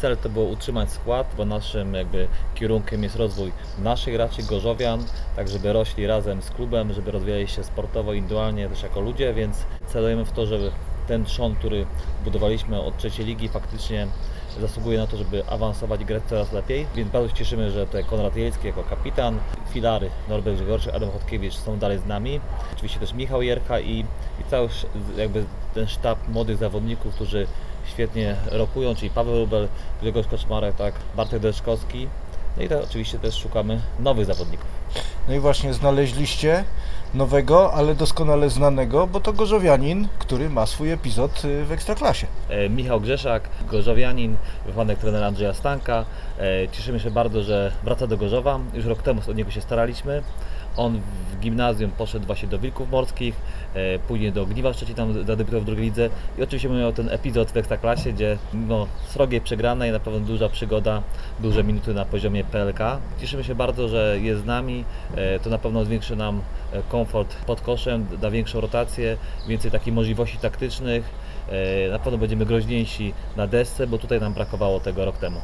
Cel to było utrzymać skład, bo naszym jakby kierunkiem jest rozwój naszych graczy, gorzowian, tak żeby rośli razem z klubem, żeby rozwijali się sportowo, indywidualnie też jako ludzie, więc celujemy w to, żeby ten trzon, który budowaliśmy od trzeciej ligi faktycznie zasługuje na to, żeby awansować i grać coraz lepiej, więc bardzo się cieszymy, że tutaj Konrad Jelski jako kapitan, filary Norbert Grzegorczyk, Adam Chodkiewicz są dalej z nami, oczywiście też Michał Jerka i, i cały jakby ten sztab młodych zawodników, którzy świetnie rokują, czyli Paweł Rubel, Grzegorz Koczmarek, tak, Bartek Deszkowski. No i to oczywiście też szukamy nowych zawodników. No i właśnie znaleźliście nowego, ale doskonale znanego, bo to gorzowianin, który ma swój epizod y, w Ekstraklasie. E, Michał Grzeszak, gorzowianin, wychowanek trenera Andrzeja Stanka. E, Cieszymy się bardzo, że wraca do Gorzowa. Już rok temu od niego się staraliśmy. On w gimnazjum poszedł właśnie do Wilków Morskich, e, później do Gniwa Szczecin, tam zadebiutował w drugiej lidze i oczywiście miał ten epizod w Ekstraklasie, gdzie mimo srogiej przegranej na pewno duża przygoda, duże minuty na poziomie PLK. Cieszymy się bardzo, że jest z nami, to na pewno zwiększy nam e, komfort pod koszem, da większą rotację, więcej takich możliwości taktycznych, E, Na pewno będziemy groźniejsi na desce, bo tutaj nam brakowało tego rok temu.